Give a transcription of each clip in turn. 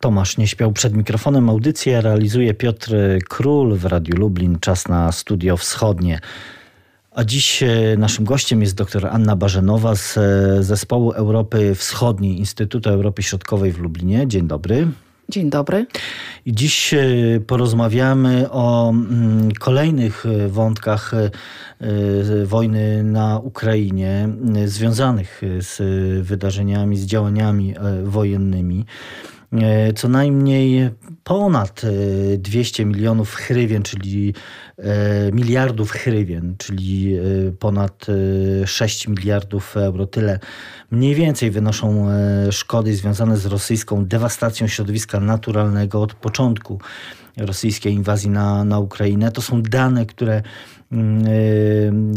Tomasz nie śpiał przed mikrofonem. Audycję realizuje Piotr Król w Radiu Lublin. Czas na studio wschodnie. A dziś e, naszym gościem jest dr Anna Barzenowa z e, Zespołu Europy Wschodniej Instytutu Europy Środkowej w Lublinie. Dzień dobry. Dzień dobry. I dziś e, porozmawiamy o mm, kolejnych wątkach wojny na Ukrainie, związanych z wydarzeniami, z działaniami wojennymi. E, co najmniej ponad 200 e, milionów hrywien, czyli e, miliardów hrywien, czyli ponad 6 miliardów euro. Tyle mniej więcej wynoszą szkody związane z rosyjską dewastacją środowiska naturalnego od początku rosyjskiej inwazji na, na Ukrainę. To są dane, które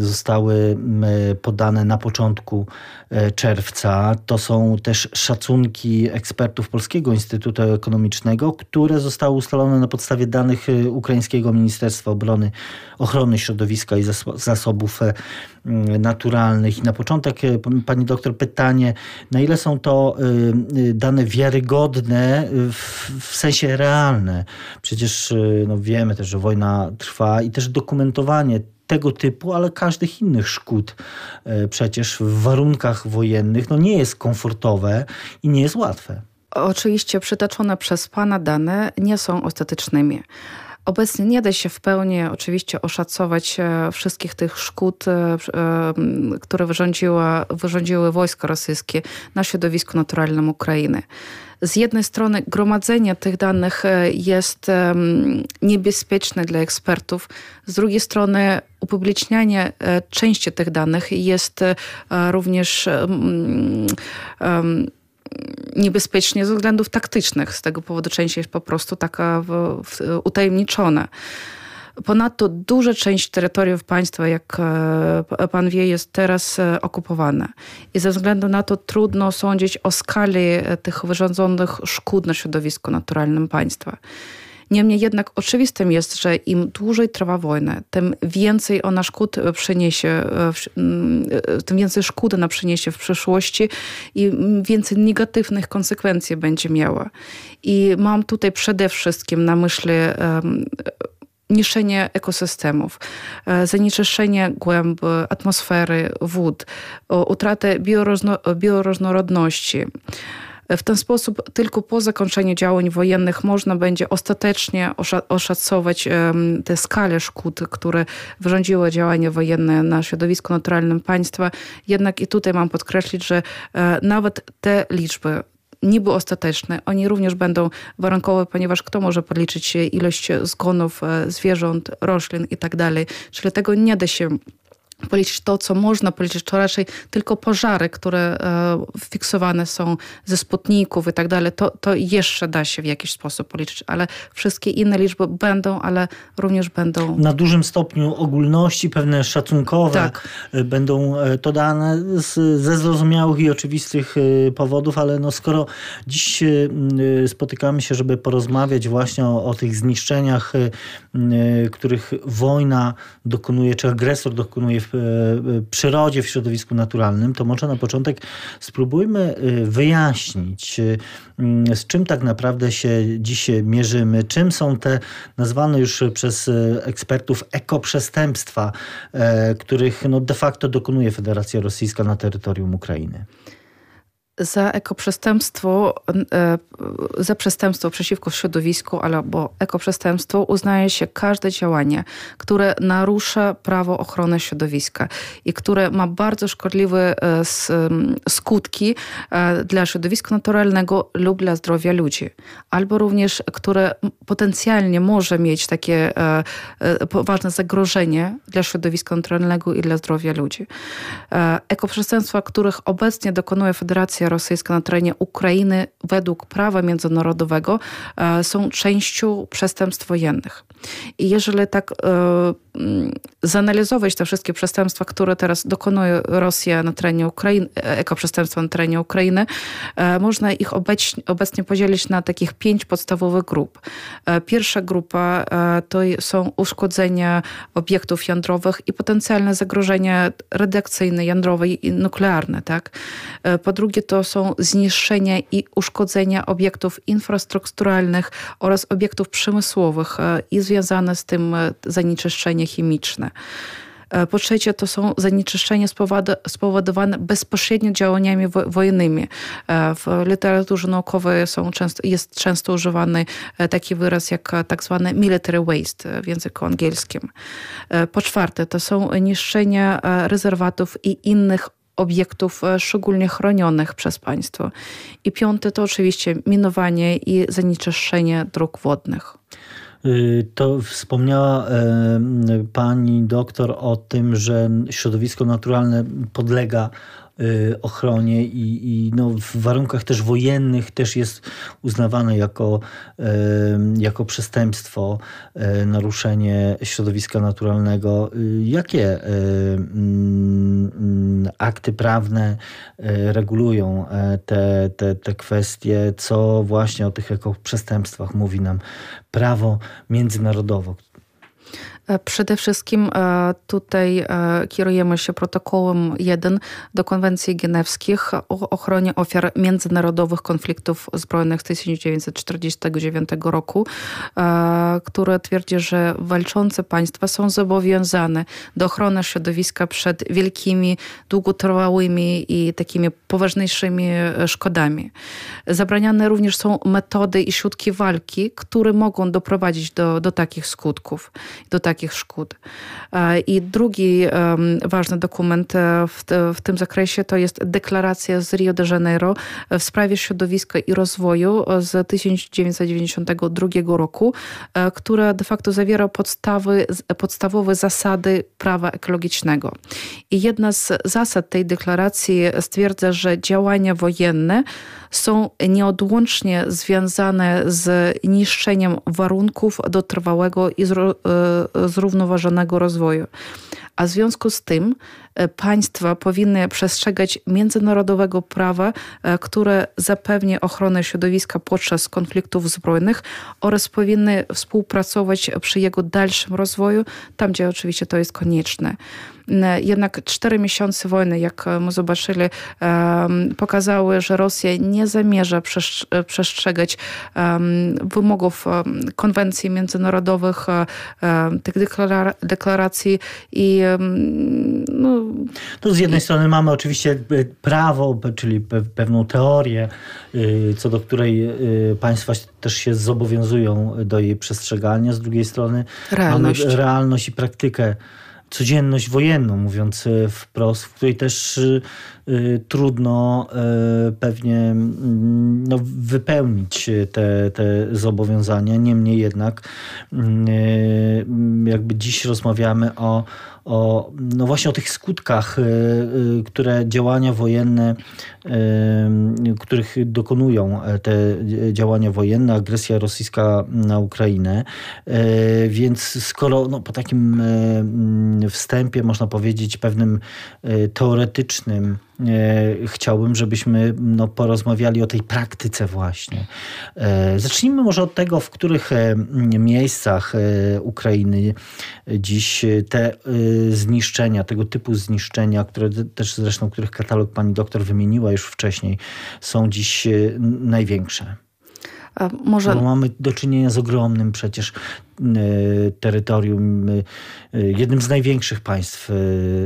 zostały mm, podane na początku e, czerwca. To są też szacunki ekspertów Polskiego Instytutu Ekonomicznego, które zostały ustalone na podstawie danych y, Ukraińskiego Ministerstwa Obrony, Ochrony Środowiska i Zasobów Naturalnych. I na początek, pani doktor, pytanie, na ile są to y, dane wiarygodne w, sensie realne? Przecież y, no, wiemy też, że wojna trwa i też dokumentowanie tego typu, ale każdych innych szkód y, przecież w warunkach wojennych no, nie jest komfortowe i nie jest łatwe. Oczywiście przytoczone przez Pana dane nie są ostatecznymi. Obecnie nie da się w pełni oczywiście oszacować e, wszystkich tych szkód, e, e, które wyrządziła, wyrządziły wojska rosyjskie na środowisku naturalnym Ukrainy. Z jednej strony gromadzenie tych danych jest niebezpieczne dla ekspertów, z drugiej strony upublicznianie części tych danych jest również niebezpiecznie ze względów taktycznych. Z tego powodu część jest po prostu taka utajemniczona. Ponadto duża część terytoriów państwa, jak e, pan wie, jest teraz e, okupowana. I ze względu na to trudno sądzić o skali e, tych wyrządzonych szkód na środowisku naturalnym państwa. Niemniej jednak oczywistym jest, że im dłużej trwa wojna, tym więcej ona szkód przyniesie, mm, tym więcej szkód ona przyniesie w przyszłości i więcej negatywnych konsekwencji będzie miała. I mam tutaj przede wszystkim na myśli niszczenie ekosystemów, e, zanieczyszczenie głęb, atmosfery, wód, utratę bioróżnorodności. W ten sposób tylko po zakończeniu działań wojennych można będzie ostatecznie oszacować tę skalę szkód, które wyrządziły działania wojenne na środowisku naturalnym państwa. Jednak i tutaj mam podkreślić, że e, nawet te liczby niby ostateczne, oni również będą warunkowe, ponieważ kto może podliczyć ilość zgonów e, zwierząt, roślin i tak. Czyli tego nie da się policzyć to, co można policzyć, to raczej tylko pożary, które e, fiksowane są ze sputników i tak dalej, to, to jeszcze da się w jakiś sposób policzyć, ale wszystkie inne liczby będą, ale również będą... Na dużym stopniu ogólności, pewne szacunkowe tak. E, będą e, to dane z, ze zrozumiałych i oczywistych powodów, ale no skoro dziś spotykamy się, żeby porozmawiać właśnie o, o tych zniszczeniach, których wojna dokonuje, czy agresor dokonuje w w przyrodzie, w środowisku naturalnym, to może na początek spróbujmy y, wyjaśnić, y, mm, z czym tak naprawdę się dziś mierzymy, czym są te nazwane już przez ekspertów ekoprzestępstwa, e, których no de facto dokonuje Federacja Rosyjska na terytorium Ukrainy za ekoprzestępstwo, e, za przestępstwo przeciwko środowisku albo ekoprzestępstwo uznaje się każde działanie, które narusza prawo ochrony środowiska i które ma bardzo szkodliwe e, skutki e, dla środowiska naturalnego lub dla zdrowia ludzi, albo również które potencjalnie może mieć takie poważne zagrożenie dla środowiska naturalnego i dla zdrowia ludzi. Ekoprzestępstwa, których obecnie dokonuje Federacja rosyjska na terenie Ukrainy według prawa międzynarodowego e, są częścią przestępstw wojennych. I jeżeli tak e, mm, zanalizować te wszystkie przestępstwa, które teraz dokonuje Rosja na terenie Ukrainy, e, ekoprzestępstwa na terenie Ukrainy, można ich obecnie, podzielić na takich pięć podstawowych grup. Pierwsza grupa to są uszkodzenia obiektów jądrowych i potencjalne zagrożenia redakcyjne, jądrowe i nuklearne. Tak? Po drugie to są zniszczenia i uszkodzenia obiektów infrastrukturalnych oraz obiektów przemysłowych i związane z tym zanieczyszczenie chemiczne. E, po trzecie, to są zanieczyszczenia spowodowane bezpośrednio działaniami wojennymi. E, w literaturze naukowej są często, jest często używany e, taki wyraz jak tak zwany military waste w języku angielskim. Po czwarte, to są niszczenia rezerwatów i innych obiektów szczególnie chronionych przez państwo. I piąte to oczywiście minowanie i zanieczyszczenie dróg wodnych. Y, to wspomniała pani doktor o tym, że środowisko naturalne podlega ochronie i, i no w warunkach też wojennych też jest uznawane jako, jako przestępstwo y, naruszenie środowiska naturalnego. Y, jakie mm, akty prawne regulują e, te, te, te kwestie? Co właśnie o tych ekoprzestępstwach mówi nam prawo międzynarodowe, przede wszystkim e, tutaj e, kierujemy się protokołem 1 do konwencji genewskich o ochronie ofiar międzynarodowych konfliktów zbrojnych z 1949 roku, które twierdzi, że walczące państwa są zobowiązane do ochrony środowiska przed wielkimi, długotrwałymi i takimi poważniejszymi szkodami. Zabraniane również są metody i środki walki, które mogą doprowadzić do, do takich skutków, do takich takich szkód. E, I drugi ważny dokument e, w, w tym zakresie to jest deklaracja z Rio de Janeiro w sprawie środowiska i rozwoju z 1992 roku, e, która de facto zawiera podstawy, podstawowe zasady prawa ekologicznego. I jedna z zasad tej deklaracji stwierdza, że działania wojenne są nieodłącznie związane z niszczeniem warunków do trwałego i zrównoważonego rozwoju. A w związku z tym państwa powinny przestrzegać międzynarodowego prawa, e, które zapewni ochronę środowiska podczas konfliktów zbrojnych oraz powinny współpracować przy jego dalszym rozwoju, tam gdzie oczywiście to jest konieczne. Jednak cztery miesiące wojny, jak my zobaczyli, pokazały, że Rosja nie zamierza przestrzegać wymogów konwencji międzynarodowych, tych deklaracji i no, to z jednej strony mamy oczywiście prawo, czyli pewną teorię, e, co do której e, państwa też się zobowiązują do jej przestrzegania. Z drugiej strony realność. mamy realność i praktykę codzienność wojenną, mówiąc e, wprost, w której też trudno pewnie mm, no, wypełnić te, te zobowiązania. Niemniej jednak, mm, jakby dziś rozmawiamy o, o, no właśnie o tych skutkach, które działania wojenne, których dokonują te działania wojenne, agresja rosyjska na Ukrainę. Więc skoro no, po takim wstępie, można powiedzieć, pewnym e, teoretycznym e, chciałbym, żebyśmy no, porozmawiali o tej praktyce właśnie. E, zacznijmy może od tego, w których miejscach Ukrainy dziś te zniszczenia, tego typu zniszczenia, które też zresztą, których katalog pani doktor wymieniła już wcześniej, są dziś największe. Może... Bo mamy do czynienia z ogromnym przecież terytorium, jednym z największych państw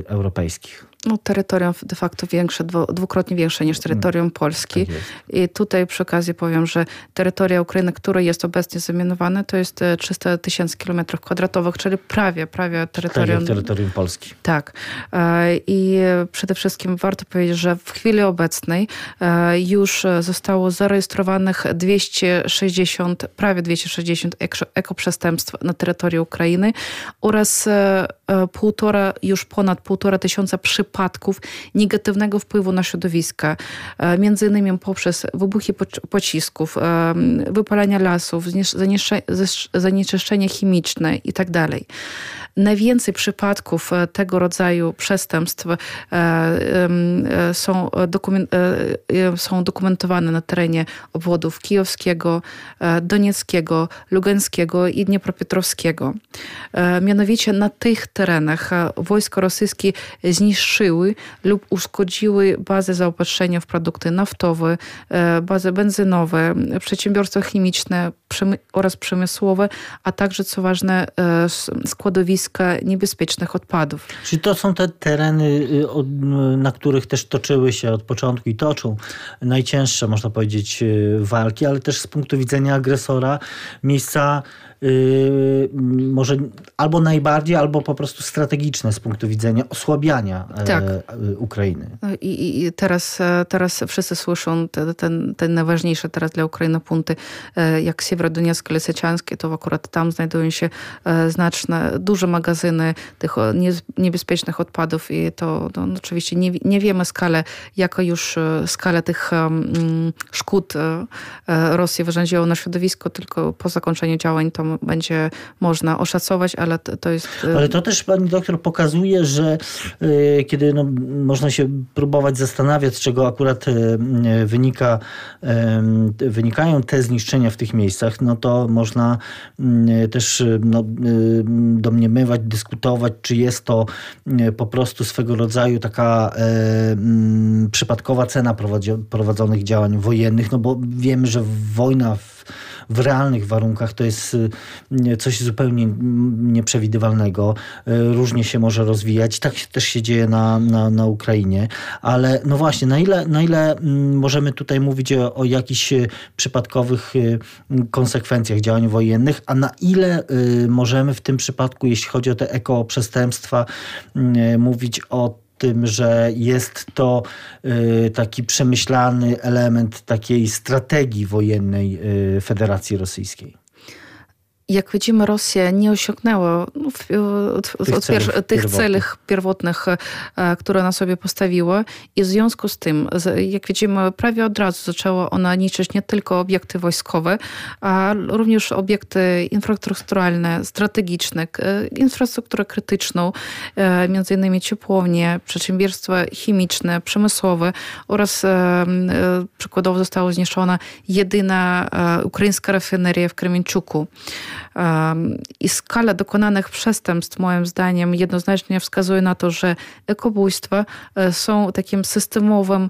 europejskich no, terytorium de facto większe, dwukrotnie większe niż terytorium Polski. Tak I tutaj przy okazji powiem, że terytoria Ukrainy, które jest obecnie zamienowane, to jest 300 e, tysięcy kilometrów kwadratowych, czyli prawie, prawie terytorium... Tak, terytorium Polski. Tak. E, I przede wszystkim warto powiedzieć, że w chwili obecnej e, już zostało zarejestrowanych 260, prawie 260 ekoprzestępstw na terytorium Ukrainy oraz półtora, już ponad półtora tysiąca przypadków negatywnego wpływu na środowisko, e, między innymi poprzez wybuchy pocisków, e, wypalania lasów, zanieczyszczenie chemiczne itd. Tak Najwięcej przypadków e, tego rodzaju przestępstw są, są dokumentowane na terenie obwodów kijowskiego, donieckiego, lugańskiego i dniepropietrowskiego. Mianowicie na tych terenach wojska rosyjskie zniszczyły lub uszkodziły bazę zaopatrzenia w produkty naftowe, bazy benzynowe, przedsiębiorstwa chemiczne oraz przemysłowe, a także, co ważne, składowiska niebezpiecznych odpadów. Czyli to są te tereny, y, na których też toczyły się od początku i toczą najcięższe, można powiedzieć, y, walki, ale też z punktu widzenia agresora miejsca może albo najbardziej, albo po prostu strategiczne z punktu widzenia osłabiania e, tak. Ukrainy. I, I, teraz, e, teraz wszyscy słyszą te, ten, ten najważniejsze teraz dla Ukrainy punkty, e, jak Siewierodonieckie, Lesyciańskie, to akurat tam znajdują się znaczne, duże magazyny tych niebezpiecznych odpadów i to, to no, oczywiście nie, nie wiemy skalę, jaka już skala tych um, szkód Rosji wyrządziła na środowisko, tylko po zakończeniu działań to będzie można oszacować, ale to, to jest... Y, ale to też pani doktor pokazuje, że y, kiedy no, można się próbować zastanawiać, z czego akurat y, wynika, wynikają te zniszczenia w tych miejscach, no to można też no, domniemywać, dyskutować, czy jest to po prostu swego rodzaju taka przypadkowa cena prowadzonych działań wojennych, no bo wiemy, że wojna w w realnych warunkach to jest y, coś zupełnie nieprzewidywalnego. Y, różnie się może rozwijać. Tak też się dzieje na, na, na Ukrainie. Ale no właśnie, na ile, na ile mm, możemy tutaj mówić o, o jakichś y, przypadkowych konsekwencjach działań wojennych, a na ile możemy w tym przypadku, jeśli chodzi o te ekoprzestępstwa, mówić o tym, że jest to y, taki przemyślany element takiej strategii wojennej y, Federacji Rosyjskiej jak widzimy, Rosja nie osiągnęła no, tych, celów, tych celów pierwotnych, e, które ona sobie postawiła i w związku z tym, jak widzimy, prawie od razu zaczęła ona niszczyć nie tylko obiekty wojskowe, a również obiekty infrastrukturalne, strategiczne, infrastrukturę krytyczną, e, między innymi ciepłownie, przedsiębiorstwa chemiczne, przemysłowe oraz e, przykładowo została zniszczona jedyna ukraińska rafineria w Kremenczuku. I skala dokonanych przestępstw, moim zdaniem, jednoznacznie wskazuje na to, że ekobójstwa e, są takim systemowym,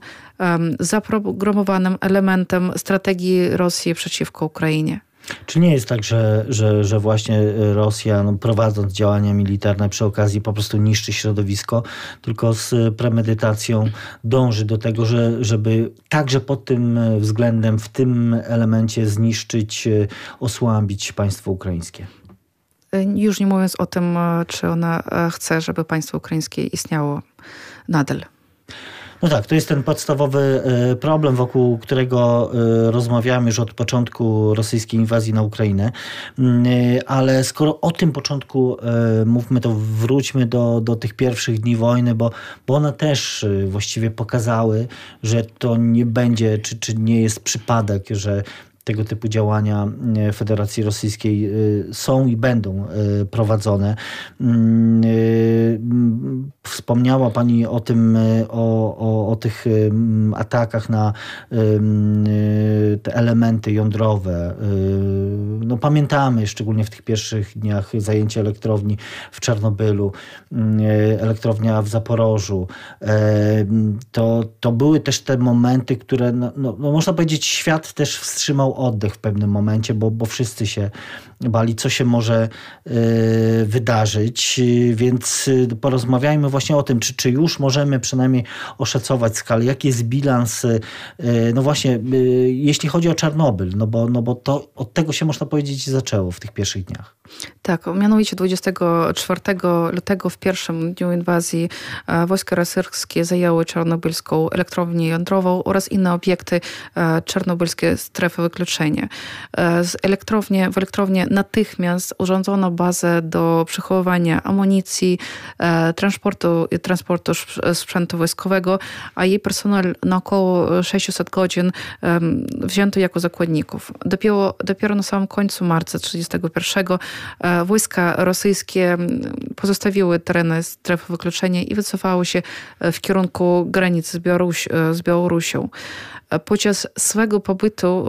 zaprogramowanym elementem strategii Rosji przeciwko Ukrainie. Czy nie jest tak, że, że, że właśnie Rosja, no, prowadząc działania militarne przy okazji, po prostu niszczy środowisko, tylko z premedytacją dąży do tego, że, żeby także pod tym względem, w tym elemencie zniszczyć, osłabić państwo ukraińskie? Już nie mówiąc o tym, czy ona chce, żeby państwo ukraińskie istniało nadal. No tak, to jest ten podstawowy e, problem, wokół którego e, rozmawiamy już od początku rosyjskiej inwazji na Ukrainę. Mm, e, ale skoro o tym początku mówmy, to wróćmy do, do tych pierwszych dni wojny, bo, bo one też właściwie pokazały, że to nie będzie, czy, czy nie jest przypadek, że tego typu działania e, Federacji Rosyjskiej e, są i będą e, prowadzone. Mm, wspomniała Pani o tym, o, o, o tych atakach na te elementy jądrowe. No, pamiętamy szczególnie w tych pierwszych dniach zajęcie elektrowni w Czarnobylu, elektrownia w Zaporożu. To, to były też te momenty, które, no, no, no można powiedzieć, świat też wstrzymał oddech w pewnym momencie, bo, bo wszyscy się bali, co się może y, wydarzyć. Więc y, porozmawiajmy właśnie o tym, czy, czy już możemy przynajmniej oszacować skalę, jaki jest bilans, y, no właśnie, jeśli chodzi o Czarnobyl, no bo, no bo to od tego się można powiedzieć zaczęło w tych pierwszych dniach. Tak, mianowicie 24 lutego w pierwszym dniu inwazji wojska rosyjskie zajęły czarnobylską elektrownię jądrową oraz inne obiekty czarnobylskie strefy wykluczenia. Z elektrownie, w elektrownię natychmiast urządzono bazę do przechowywania amunicji, e, transportu, transportu sprzętu wojskowego, a jej personel na około 600 godzin wzięto jako zakładników. Dopiero, dopiero na samym końcu marca 1931 e, wojska rosyjskie pozostawiły tereny strefy wykluczenia i wycofały się e, w kierunku granicy z, Białoruś, z Białorusią. Podczas swego pobytu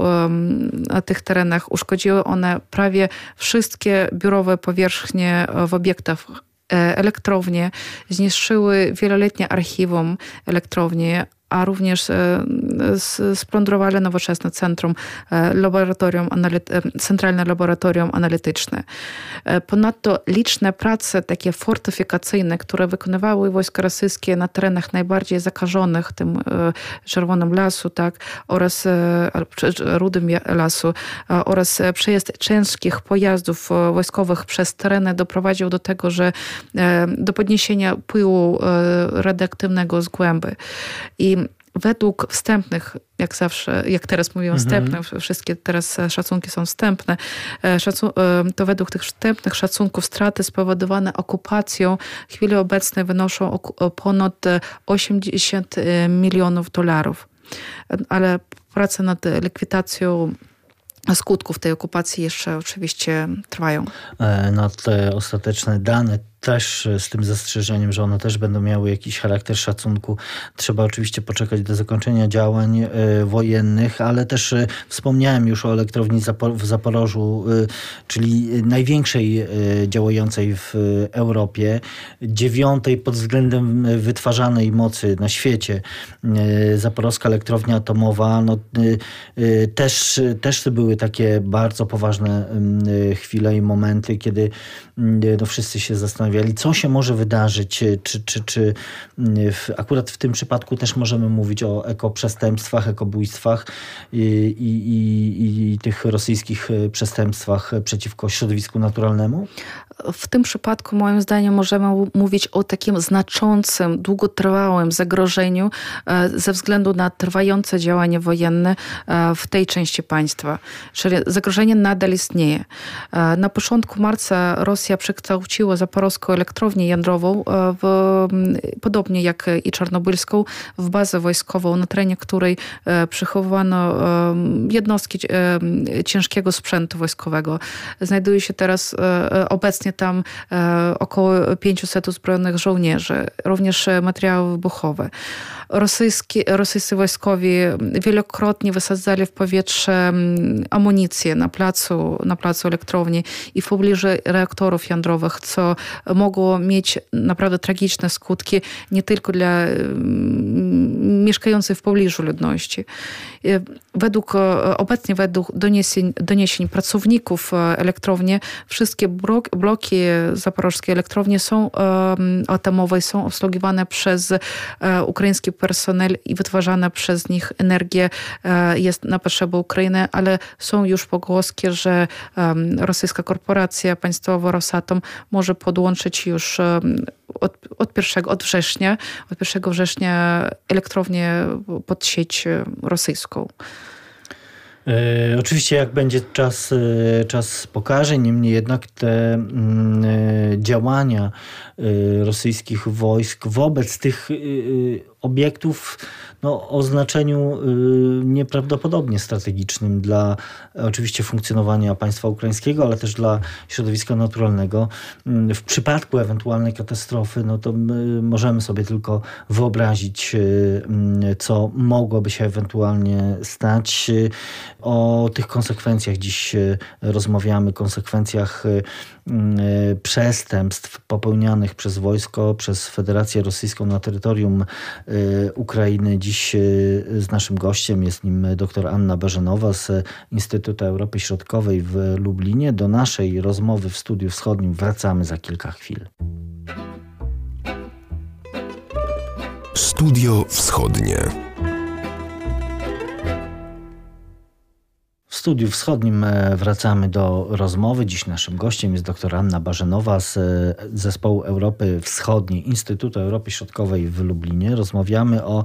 na tych terenach uszkodziły one prawie wszystkie biurowe powierzchnie w obiektach elektrownie, zniszczyły wieloletnie archiwum elektrowni, a również e, splądrowali nowoczesne centrum, e, laboratorium, e, centralne laboratorium analityczne. Ponadto liczne prace takie fortyfikacyjne, które wykonywały wojska rosyjskie na terenach najbardziej zakażonych tym czerwonym lasu, tak, oraz rudym lasu, oraz przejazd ciężkich pojazdów wojskowych przez tereny doprowadził do tego, że do podniesienia pyłu radioaktywnego z głęby. I według wstępnych, jak zawsze, jak teraz mówią mhm. wstępne, wszystkie teraz szacunki są wstępne, e, szacun e, to według tych wstępnych szacunków straty spowodowane okupacją w chwili obecnej wynoszą ponad 80 e, milionów dolarów. Ale prace nad likwidacją skutków tej okupacji jeszcze oczywiście trwają. No te ostateczne dane też z tym zastrzeżeniem, że one też będą miały jakiś charakter szacunku. Trzeba oczywiście poczekać do zakończenia działań e, wojennych, ale też e, wspomniałem już o elektrowni w Zaporożu, e, czyli największej działającej w Europie, dziewiątej pod względem wytwarzanej mocy na świecie. Zaporowska elektrownia atomowa, no, też, też to były takie bardzo poważne chwile i momenty, kiedy no, wszyscy się zastanawiali, zastanawiali, co się może wydarzyć, e, czy, czy, czy mm, w, akurat w tym przypadku też możemy mówić o ekoprzestępstwach, ekobójstwach i, i, i, i tych rosyjskich e, przestępstwach przeciwko środowisku naturalnemu? W tym przypadku moim zdaniem możemy mówić o takim znaczącym, długotrwałym zagrożeniu e, ze względu na trwające działania wojenne w tej części państwa. Czyli zagrożenie nadal istnieje. Na początku marca Rosja przekształciła Zaporowską elektrownię jądrową, e, w, podobnie jak i czarnobylską, w bazę wojskową, na terenie której e, przechowano e, jednostki ciężkiego sprzętu wojskowego. Znajduje się teraz obecnie tam około 500 uzbrojonych żołnierzy, również materiały wybuchowe. Rosyjskie, rosyjscy wojskowi wielokrotnie wysadzali w powietrze amunicję na placu, na placu elektrowni i w pobliżu reaktorów jądrowych, co mogło mieć naprawdę tragiczne skutki nie tylko dla mm, mieszkającej w pobliżu ludności. E, według, e, obecnie według doniesień, doniesień pracowników e, elektrowni, wszystkie bloki zaporożskiej elektrowni są atomowe są obsługiwane przez ukraiński personel i wytwarzana przez nich energia jest na potrzeby Ukrainy, ale są już pogłoski, że rosyjska korporacja państwowa Rosatom może podłączyć już od, od, pierwszego, od września, od 1 września elektrownię pod sieć rosyjską. E, oczywiście jak będzie czas, e, czas pokaże, niemniej jednak te mm, e, działania rosyjskich wojsk wobec tych obiektów no, o znaczeniu y, nieprawdopodobnie strategicznym dla oczywiście funkcjonowania państwa ukraińskiego, ale też dla środowiska naturalnego. Mm, w przypadku ewentualnej katastrofy, no to możemy sobie tylko wyobrazić, y, mm, co mogłoby się ewentualnie stać. O tych konsekwencjach dziś y, rozmawiamy, konsekwencjach przestępstw popełnianych przez wojsko, przez Federację Rosyjską na terytorium Ukrainy. Dziś e, z naszym gościem jest nim dr Anna Barzenowa z Instytutu Europy Środkowej w Lublinie. Do naszej rozmowy w Studiu Wschodnim wracamy za kilka chwil. Studio Wschodnie. Studiu Wschodnim e, wracamy do rozmowy. Dziś naszym gościem jest dr Anna Barzenowa z e, Zespołu Europy Wschodniej Instytutu Europy Środkowej w Lublinie. Rozmawiamy o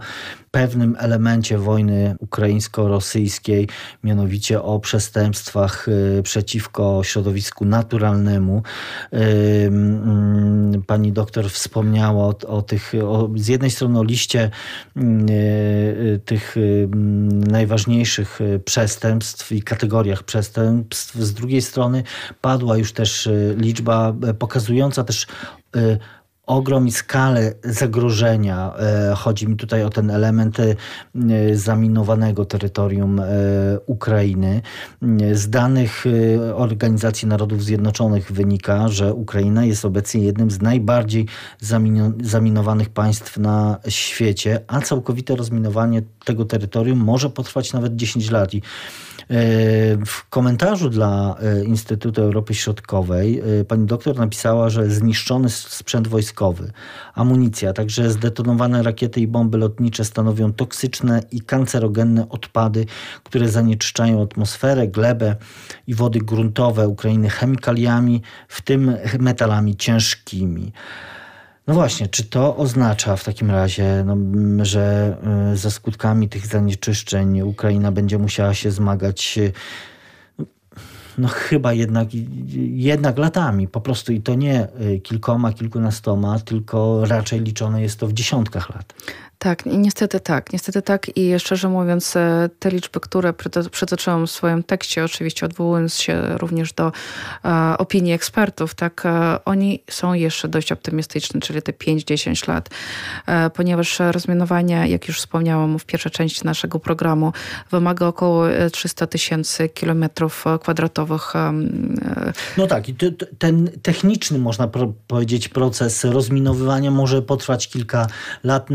pewnym elemencie wojny ukraińsko-rosyjskiej, mianowicie o przestępstwach e, przeciwko środowisku naturalnemu. Pani doktor wspomniała o, o tych, o, z jednej strony o liście tych najważniejszych przestępstw kategoriach przestępstw. Z drugiej strony padła już też e, liczba e, pokazująca też e, ogrom i skalę zagrożenia. E, chodzi mi tutaj o ten element e, zaminowanego terytorium e, Ukrainy. Z danych Organizacji Narodów Zjednoczonych wynika, że Ukraina jest obecnie jednym z najbardziej zaminowanych państw na świecie, a całkowite rozminowanie tego terytorium może potrwać nawet 10 lat. I w komentarzu dla Instytutu Europy Środkowej pani doktor napisała, że zniszczony sprzęt wojskowy, amunicja, także zdetonowane rakiety i bomby lotnicze stanowią toksyczne i kancerogenne odpady, które zanieczyszczają atmosferę, glebę i wody gruntowe Ukrainy chemikaliami, w tym metalami ciężkimi. No właśnie, czy to oznacza w takim razie, no, że y, ze skutkami tych zanieczyszczeń Ukraina będzie musiała się zmagać no chyba jednak, jednak latami po prostu i to nie y, kilkoma, kilkunastoma, tylko raczej liczone jest to w dziesiątkach lat. Tak, niestety tak. Niestety tak i szczerze mówiąc e, te liczby, które przytoczyłam w swoim tekście, oczywiście odwołując się również do e, opinii ekspertów, tak, e, oni są jeszcze dość optymistyczni, czyli te 5-10 lat, e, ponieważ rozmianowanie, jak już wspomniałam w pierwszej części naszego programu, wymaga około 300 e, tysięcy kilometrów kwadratowych. E, no tak, i ten techniczny, można powiedzieć, proces rozminowywania może potrwać kilka lat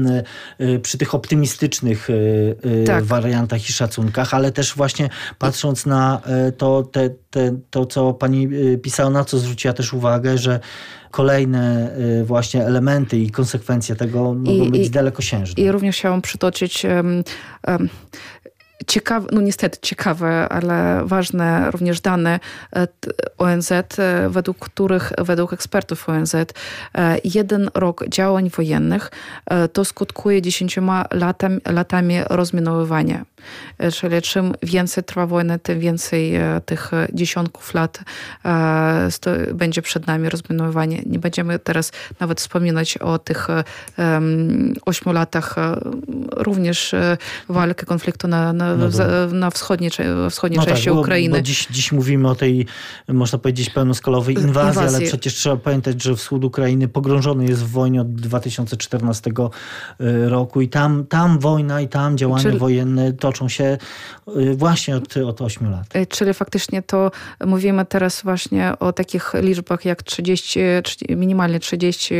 przy tych optymistycznych y, y, tak. wariantach i szacunkach, ale też właśnie patrząc na to, te, te, to, co pani pisała, na co zwróciła też uwagę, że kolejne właśnie elementy i konsekwencje tego mogą I, być i, dalekosiężne. I również chciałam przytoczyć um, um, ciekawe, no niestety ciekawe, ale ważne również dane e, ONZ, e, według których, według ekspertów ONZ, e, jeden rok działań wojennych to skutkuje dziesięcioma latami, latami rozminowywania. Czyli czym więcej trwa wojna, tym więcej tych dziesiątków lat będzie przed nami rozminowywanie. Nie będziemy teraz nawet wspominać o tych ośmiu latach również walki, konfliktu na, na no na wschodniej, wschodniej no części tak, Ukrainy. Bo dziś, dziś mówimy o tej, można powiedzieć, pełnoskalowej inwazji, inwazji, ale przecież trzeba pamiętać, że wschód Ukrainy pogrążony jest w wojnie od 2014 y, roku i tam, tam wojna i tam działania czyli, wojenne toczą się y, właśnie od, od 8 lat. Y, czyli faktycznie to mówimy teraz właśnie o takich liczbach jak 30, minimalnie 30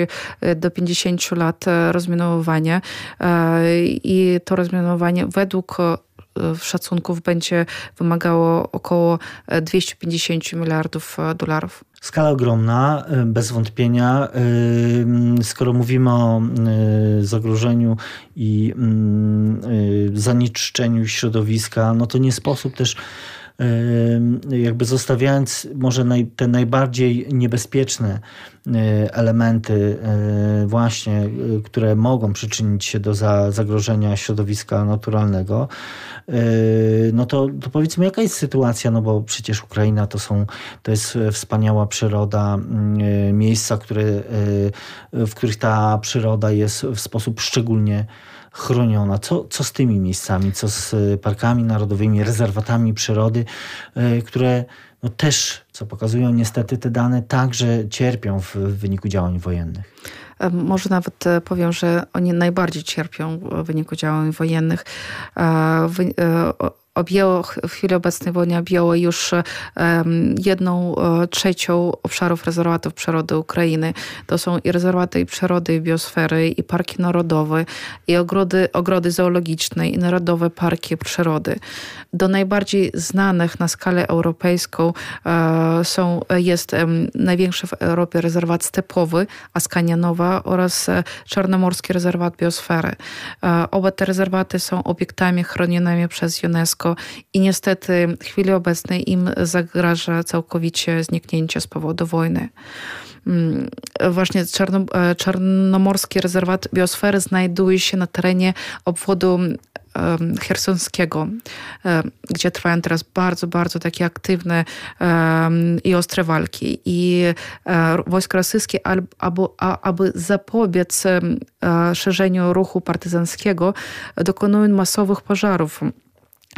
do 50 lat rozminowywania i to rozminowanie według szacunków będzie wymagało około 250 miliardów e, dolarów. Skala ogromna, e, bez wątpienia. E, skoro mówimy o zagrożeniu i zanieczyszczeniu środowiska, no to nie sposób też jakby zostawiając może naj, te najbardziej niebezpieczne elementy właśnie, które mogą przyczynić się do za, zagrożenia środowiska naturalnego, no to, to powiedzmy, jaka jest sytuacja, no bo przecież Ukraina to są, to jest wspaniała przyroda, yy, miejsca, które, w których ta przyroda jest w sposób szczególnie chroniona. Co, co z tymi miejscami, co z parkami narodowymi, rezerwatami przyrody, które no też, co pokazują niestety te dane, także cierpią w wyniku działań wojennych. Może nawet e, powiem, że oni najbardziej cierpią w wyniku działań wojennych. E, e, objęło w chwili obecnej wojny objęło już jedną trzecią obszarów rezerwatów przyrody Ukrainy. To są i rezerwaty i przyrody, i biosfery, i parki narodowe, i ogrody, ogrody zoologiczne, i narodowe parki przyrody. Do najbardziej znanych na skalę europejską e, są, jest największy w Europie rezerwat stepowy Askanianowa oraz e, Czarnomorski Rezerwat Biosfery. E, oba te rezerwaty są obiektami chronionymi przez UNESCO i niestety w chwili obecnej im zagraża całkowicie zniknięcie z powodu wojny. Mm, właśnie e, Czarnomorski Rezerwat Biosfery znajduje się na terenie obwodu chersonskiego, gdzie trwają teraz bardzo, bardzo takie aktywne i ostre walki. I e, wojska rosyjskie, aby, aby zapobiec szerzeniu ruchu partyzanskiego, dokonują masowych pożarów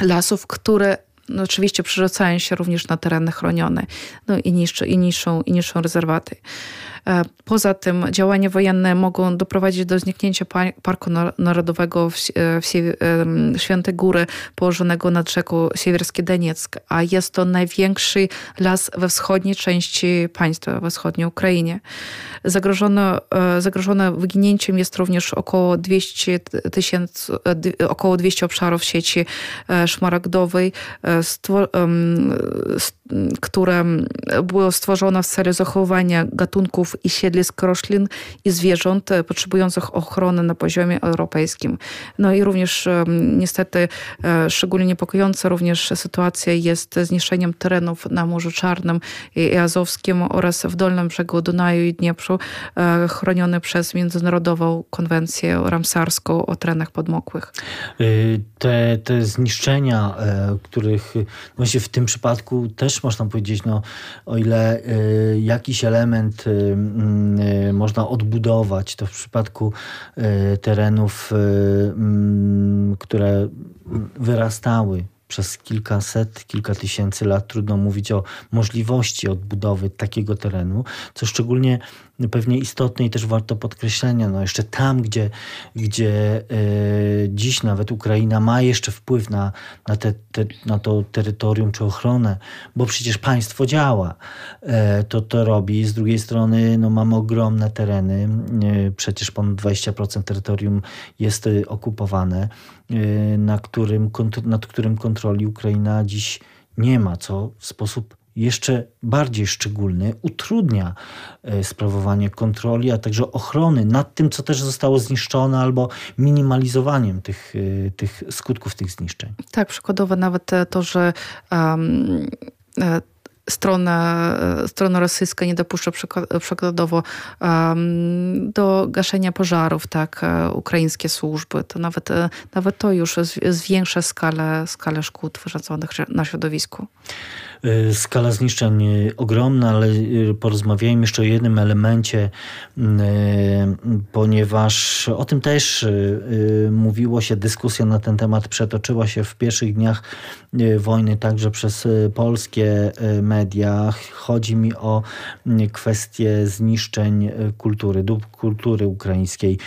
lasów, które no oczywiście przerzucają się również na tereny chronione no i niszczą, i niszczą, i niszczą rezerwaty. E, poza tym działania wojenne mogą doprowadzić do zniknięcia Parku Narodowego w, e, w Świętej Góry położonego nad rzeką Siewierski Donieck, a jest to największy las we wschodniej części państwa, we wschodniej Ukrainie. Zagrożone, e, zagrożone wyginięciem jest również około 200 tysięcy, około 200 obszarów sieci szmaragdowej, które było stworzone w celu zachowania gatunków i siedlisk roślin i zwierząt e, potrzebujących ochrony na poziomie europejskim. No i również niestety e, szczególnie niepokojąca również sytuacja jest z niszczeniem terenów na Morzu Czarnym i Azowskim oraz w dolnym brzegu Dunaju i Dniepru e, chronione przez Międzynarodową Konwencję Ramsarską o terenach podmokłych. Te, te zniszczenia, których właśnie w tym przypadku też można powiedzieć, no, o ile jakiś element można odbudować. To w przypadku y, terenów, mm, które wyrastały przez kilkaset, kilka tysięcy lat trudno mówić o możliwości odbudowy takiego terenu, co szczególnie pewnie istotne i też warto podkreślenia, no jeszcze tam, gdzie, gdzie e, dziś nawet Ukraina ma jeszcze wpływ na, na, te, te, na to terytorium czy ochronę, bo przecież państwo działa, e, to to robi. Z drugiej strony no, mamy ogromne tereny, e, przecież ponad 20% terytorium jest okupowane, na którym, nad którym kontroli Ukraina dziś nie ma, co w sposób jeszcze bardziej szczególny utrudnia e, sprawowanie kontroli, a także ochrony nad tym, co też zostało zniszczone, albo minimalizowaniem tych, e, tych skutków tych zniszczeń. Tak, przykładowo nawet to, że um, strona, strona rosyjska nie dopuszcza przykładowo um, do gaszenia pożarów, tak, ukraińskie służby, to nawet, nawet to już zwiększa skalę, skalę szkód wyrządzonych na środowisku. Y, skala zniszczeń ogromna, ale y, porozmawiajmy jeszcze o jednym elemencie, y, ponieważ o tym też mówiło się, dyskusja na ten temat przetoczyła się w pierwszych dniach wojny także przez polskie media. Chodzi mi o kwestię zniszczeń kultury, dóbr kultury ukraińskiej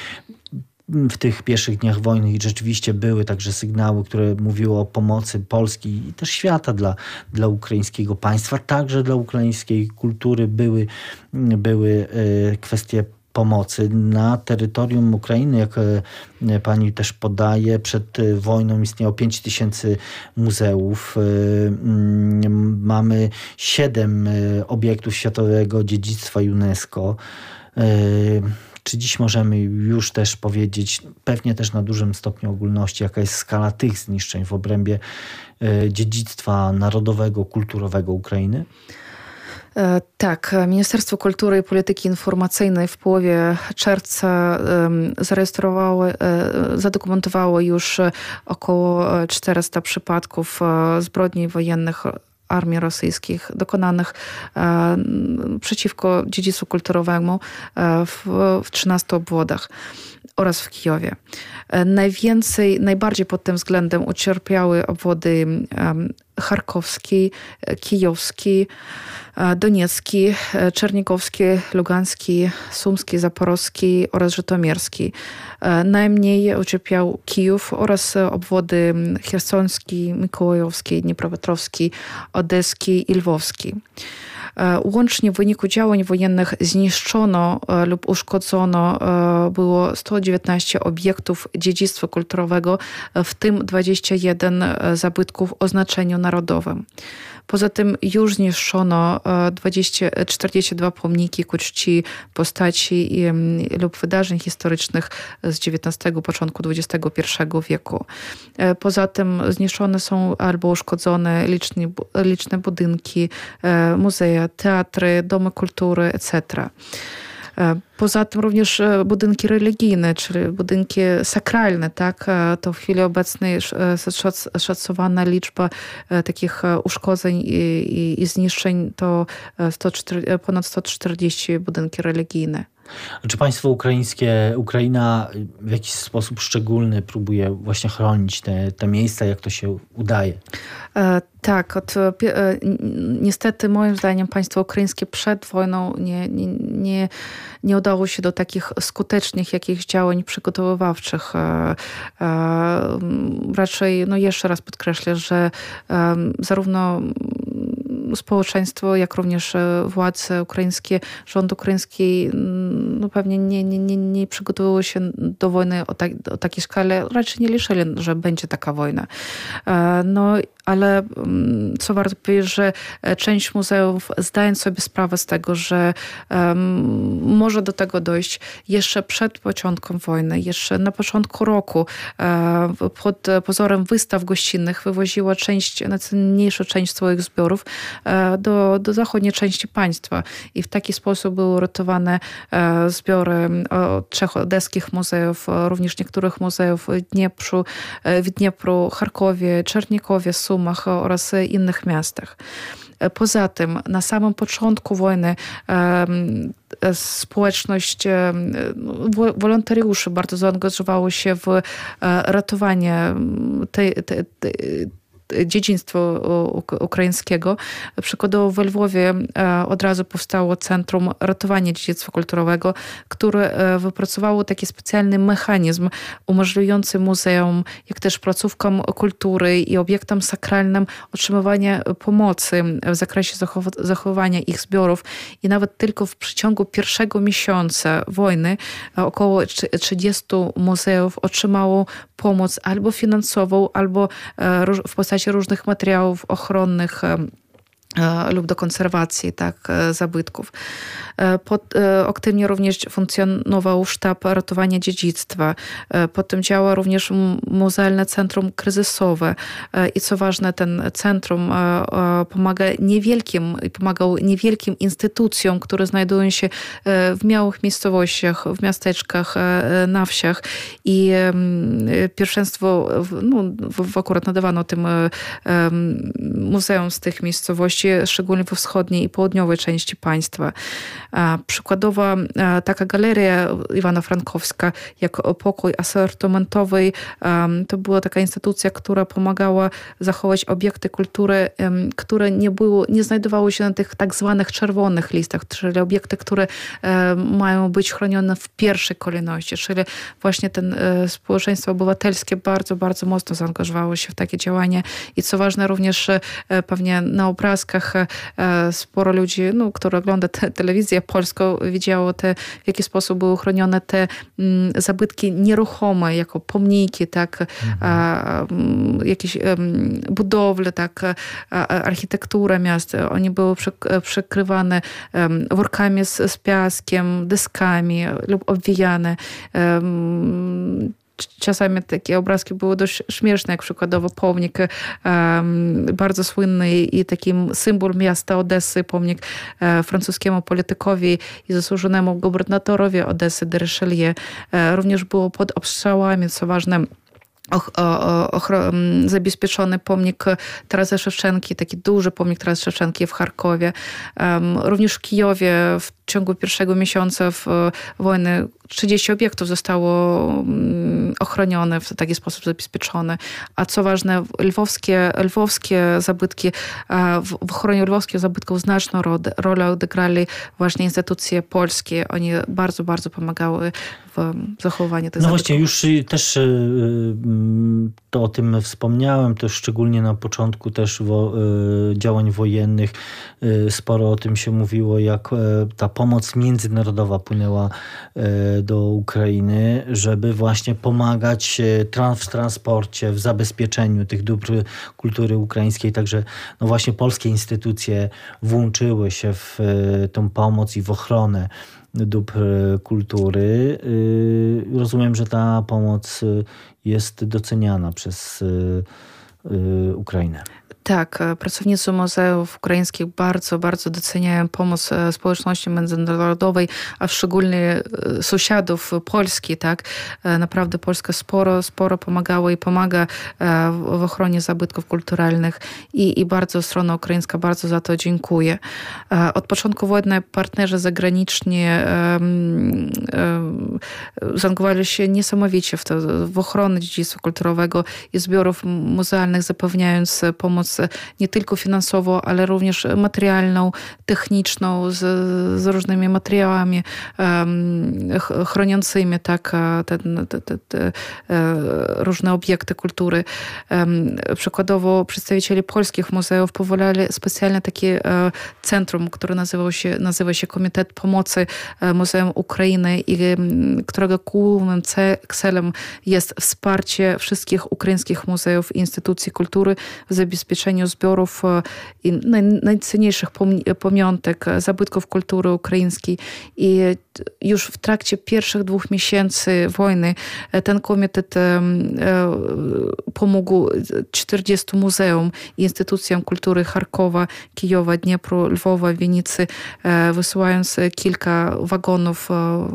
w tych pierwszych dniach wojny i rzeczywiście były także sygnały, które mówiły o pomocy Polski i też świata dla, dla ukraińskiego państwa, także dla ukraińskiej kultury były, były e, kwestie pomocy na terytorium Ukrainy, jak e, pani też podaje, przed wojną istniało 5 tysięcy muzeów. E, mm, mamy 7 obiektów światowego dziedzictwa UNESCO. Czy dziś możemy już też powiedzieć, pewnie też na dużym stopniu ogólności, jaka jest skala tych zniszczeń w obrębie e, dziedzictwa narodowego, kulturowego Ukrainy? E, tak, Ministerstwo Kultury i Polityki Informacyjnej w połowie czerwca zarejestrowało, e, zadokumentowało już około 400 przypadków zbrodni wojennych armii rosyjskich dokonanych e, przeciwko dziedzictwu kulturowemu e, w, w 13 obwodach oraz w Kijowie. E, najwięcej, najbardziej pod tym względem ucierpiały obwody charkowski, kijowski, Doniecki, Czernigowski, Lugański, Sumski, Zaporowski oraz Żytomierski. Najmniej ucierpiał Kijów oraz obwody Chersoński, Mikołajowski, Dniepropetrowski, Odeski i Lwowski. Łącznie w wyniku działań wojennych zniszczono lub uszkodzono było 119 obiektów dziedzictwa kulturowego, w tym 21 zabytków o znaczeniu narodowym. Poza tym już zniszczono 20, 42 pomniki ku czci postaci lub wydarzeń historycznych z XIX, początku XXI wieku. E, poza tym zniszczone są albo uszkodzone liczne, liczne budynki, e, muzea, teatry, domy kultury, etc. E, poza tym również e, budynki religijne, czyli budynki sakralne, tak? E, to w chwili obecnej szacowana liczba takich uszkodzeń i, zniszczeń to 104, ponad 140 budynki religijne. Czy państwo ukraińskie, Ukraina w jakiś sposób szczególny próbuje właśnie chronić te, te miejsca, jak to się udaje? E, tak, od, e, niestety moim zdaniem państwo ukraińskie przed wojną nie, nie, nie, nie udało się do takich skutecznych jakichś działań przygotowywawczych. E, raczej, no jeszcze raz podkreślę, że zarówno społeczeństwo, jak również władze ukraińskie, rząd ukraiński no pewnie nie, nie, nie, nie przygotowywały się do wojny o, tak, o takiej skali. Raczej nie liczyli, że będzie taka wojna. No ale mm, co warto powiedzieć, że e, część muzeów zdając sobie sprawę z tego, że um, może do tego dojść jeszcze przed początkiem wojny, jeszcze na początku roku um, pod pozorem wystaw gościnnych wywoziła część, najcenniejszą część swoich zbiorów um, do, do zachodniej części państwa. I w taki sposób były uratowane zbiory trzech odeskich muzeów, również niektórych muzeów w Dniepru, w Dniepru Charkowie, Czernikowie, Oraz innych miastach. Poza tym na samym początku wojny społeczność wolontariuszy bardzo zaangażowało się w e, ratowanie tej, tej dziedzictwo ukraińskiego. Przykładowo w Lwowie e, od razu powstało Centrum Ratowania Dziedzictwa Kulturowego, które e, wypracowało taki specjalny mechanizm umożliwiający muzeum, jak też placówkom kultury i obiektom sakralnym otrzymywanie pomocy w zakresie zachowania ich zbiorów i nawet tylko w przeciągu pierwszego miesiąca wojny e, około 30 muzeów otrzymało pomoc albo finansową, albo w postaci różnych materiałów ochronnych E, lub do konserwacji tak, e, zabytków. E, pod, aktywnie również funkcjonował sztab ratowania dziedzictwa. Potem działa również Muzealne Centrum Kryzysowe i co ważne, ten centrum pomaga niewielkim, pomagał niewielkim instytucjom, które znajdują się w małych miejscowościach, w miasteczkach, na wsiach i pierwszeństwo, no, w, akurat nadawano tym muzeum z tych miejscowości szczególnie we wschodniej i południowej części państwa. Przykładowa taka galeria Iwana Frankowska, jak pokój asortymentowy, to była taka instytucja, która pomagała zachować obiekty kultury, które nie, było, nie znajdowały się na tych tak zwanych czerwonych listach, czyli obiekty, które mają być chronione w pierwszej kolejności, czyli właśnie ten e, społeczeństwo obywatelskie bardzo, bardzo mocno zaangażowało się w takie działania i co ważne również e, pewnie na obrazkach E, sporo ludzi, no, które ogląda te, telewizję polską, widziało te, w jaki sposób były chronione te mm, zabytki nieruchome, jako pomniki, tak, mhm. jakieś budowle, tak, architektura miast. Oni były przykrywane workami z, z piaskiem, deskami lub obwijane czasami takie obrazki były dość śmieszne, jak przykładowo pomnik um, bardzo słynny i takim symbol miasta Odessy, pomnik um, francuskiemu politykowi i zasłużonemu gubernatorowi Odessy de Richelieu. Um, również było pod obstrzałami, co ważne, zabezpieczony pomnik Tarasa Szewczenki, taki duży pomnik Tarasa Szewczenki w Charkowie. Również w Kijowie w ciągu pierwszego miesiąca w wojny 30 obiektów zostało mm, ochronione w taki sposób zabezpieczone. A co ważne, lwowskie, lwowskie zabytki, w ochronie lwowskich zabytków znaczną rolę odegrali właśnie instytucje polskie. Oni bardzo, bardzo pomagały w zachowaniu tych No zabytków. właśnie, już też y, y, to o tym wspomniałem, to szczególnie na początku też wo, y, działań wojennych sporo o tym się mówiło, jak ta pomoc międzynarodowa płynęła do Ukrainy, żeby właśnie pomagać w transporcie, w zabezpieczeniu tych dóbr kultury ukraińskiej. Także no właśnie polskie instytucje włączyły się w tą pomoc i w ochronę dóbr kultury. Rozumiem, że ta pomoc jest doceniana przez Ukrainę. Tak, pracownicy muzeów ukraińskich bardzo, bardzo doceniają pomoc społeczności międzynarodowej, a szczególnie sąsiadów Polski. Tak? Naprawdę Polska sporo, sporo pomagała i pomaga w ochronie zabytków kulturalnych i, i bardzo strona ukraińska bardzo za to dziękuję. Od początku wojny partnerzy zagraniczni zaangażowali się niesamowicie w, to, w ochronę dziedzictwa kulturowego i zbiorów muzealnych, zapewniając pomoc nie tylko finansową, ale również materialną, techniczną, z, z różnymi materiałami chroniącymi tak, te, te, te, te, różne obiekty kultury. Przykładowo przedstawiciele polskich muzeów powołali specjalne takie e, centrum, które się, nazywa się Komitet Pomocy e, Muzeum Ukrainy i którego głównym celem jest wsparcie wszystkich ukraińskich muzeów i instytucji kultury w zabezpieczeniu zbiorów e, i najcenniejszych pamiątek, zabytków kultury ukraińskiej. I już w trakcie pierwszych dwóch miesięcy wojny ten komitet pomógł 40 muzeum i instytucjom kultury Charkowa, Kijowa, Dniepru, Lwowa, Wienicy, e, wysyłając kilka wagonów e,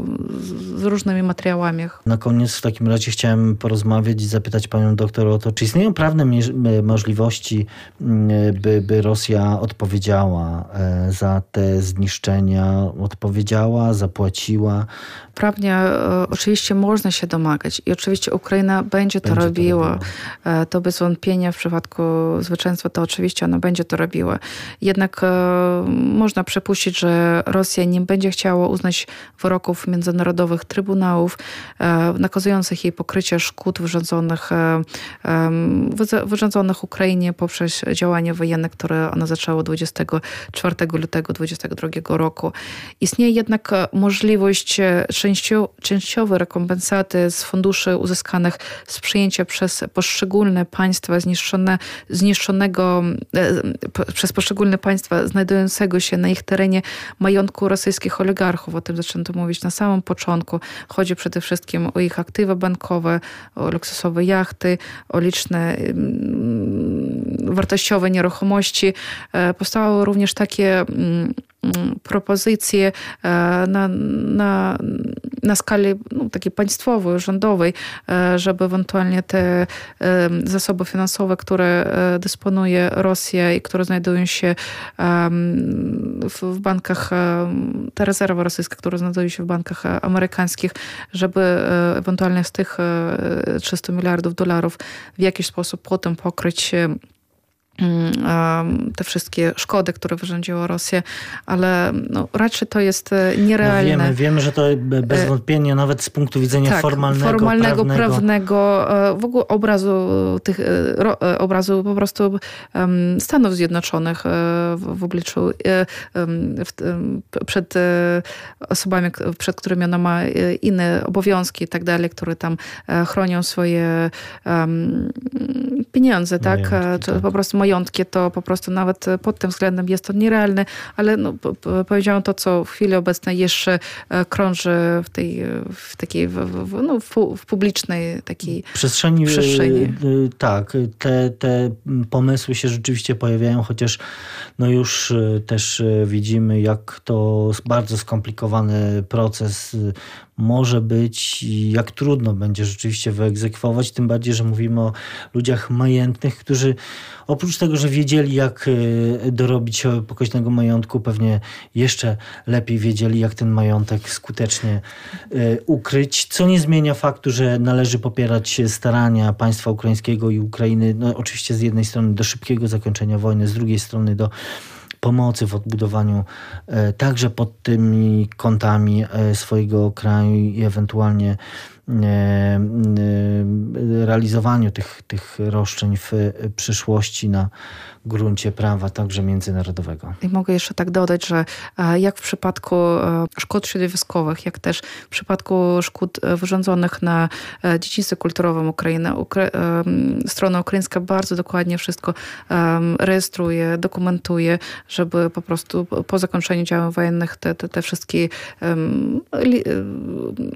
z różnymi materiałami. Na koniec w takim razie chciałem porozmawiać i zapytać panią doktor o to, czy istnieją prawne możliwości, by, by Rosja odpowiedziała e, za te zniszczenia, odpowiedziała, zapłaciła? Prawnie oczywiście można się domagać i oczywiście Ukraina będzie to będzie robiła. To, to bez wątpienia w przypadku zwycięstwa to oczywiście ona będzie to robiła. Jednak e, można przypuścić, że Rosja nie będzie chciała uznać wyroków międzynarodowych trybunałów e, nakazujących jej pokrycie szkód wyrządzonych, e, wyrządzonych Ukrainie poprzez działania wojenne, które ona zaczęła 24 lutego 2022 roku. Istnieje jednak możliwość częściowej rekompensaty z funduszy uzyskanych z przyjęcia przez poszczególne państwa zniszczone, zniszczonego przez poszczególne państwa znajdującego się na ich terenie majątku rosyjskich oligarchów. O tym zaczęto mówić na samym początku. Chodzi przede wszystkim o ich aktywa bankowe, o luksusowe jachty, o liczne wartościowe nieruchomości. E, powstały również takie propozycje e, na, na, na skali no, takiej państwowej, rządowej, e, żeby ewentualnie te zasoby finansowe, które dysponuje Rosja i które znajdują się w bankach, ta rezerwa rosyjska, która znajduje się w bankach amerykańskich, żeby ewentualnie z tych 300 miliardów dolarów w jakiś sposób potem pokryć Mm, te wszystkie szkody, które wyrządziła Rosja, ale no, raczej to jest e, nierealne. No wiemy, wiemy, że to bez e, wątpienia nawet z punktu widzenia tak, formalnego, formalnego prawnego, prawnego e, w ogóle obrazu tych, obrazu po prostu Stanów Zjednoczonych w obliczu przed osobami, przed którymi ona ma inne obowiązki i tak dalej, które tam chronią swoje pieniądze, tak? Majątki, tak. Po prostu majątki, to po prostu nawet pod tym względem jest to nierealne, ale no, powiedziałam to, co w chwili obecnej jeszcze e, krąży w tej w takiej w, no, w, publicznej takiej przestrzeni. E, przestrzeni. E, tak, te, te pomysły się rzeczywiście pojawiają, chociaż no już też widzimy, jak to bardzo skomplikowany proces może być i jak trudno będzie rzeczywiście wyegzekwować, tym bardziej, że mówimy o ludziach majętnych, którzy oprócz tego, że wiedzieli jak e, dorobić pokaźnego majątku, pewnie jeszcze lepiej wiedzieli jak ten majątek skutecznie e, ukryć, co nie zmienia faktu, że należy popierać starania państwa ukraińskiego i Ukrainy, no oczywiście z jednej strony do szybkiego zakończenia wojny, z drugiej strony do pomocy w odbudowaniu e, także pod tymi kątami e, swojego kraju i ewentualnie realizowaniu tych, tych roszczeń w przyszłości na gruncie prawa także międzynarodowego. I mogę jeszcze tak dodać, że e, jak w przypadku e, szkód środowiskowych, jak też w przypadku szkód e, wyrządzonych na dziedzictwie kulturowym Ukrainy, Ukra strona ukraińska bardzo dokładnie wszystko rejestruje, dokumentuje, żeby po prostu po zakończeniu działań wojennych te, te, te wszystkie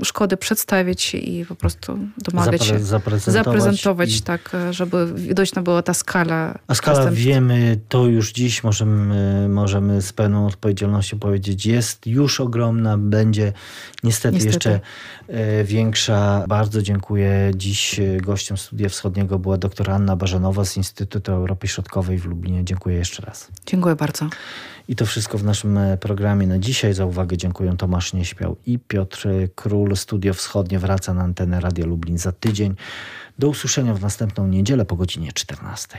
szkody przedstawić i, po prostu domagać się, zaprezentować, zaprezentować i... tak, żeby widoczna była ta skala. A skala wiemy, to już dziś możemy, możemy z pełną odpowiedzialnością powiedzieć, jest już ogromna, będzie niestety, niestety. jeszcze e, większa. Bardzo dziękuję. Dziś gościem Studia Wschodniego była dr Anna Barzanowa z Instytutu Europy Środkowej w Lublinie. Dziękuję jeszcze raz. Dziękuję bardzo. I to wszystko w naszym e, programie na dzisiaj. Za uwagę dziękuję Tomasz Nieśmiał i Piotr Król. Studio Wschodnie wraca na antenę Radia Lublin za tydzień. Do usłyszenia w następną niedzielę po godzinie 14.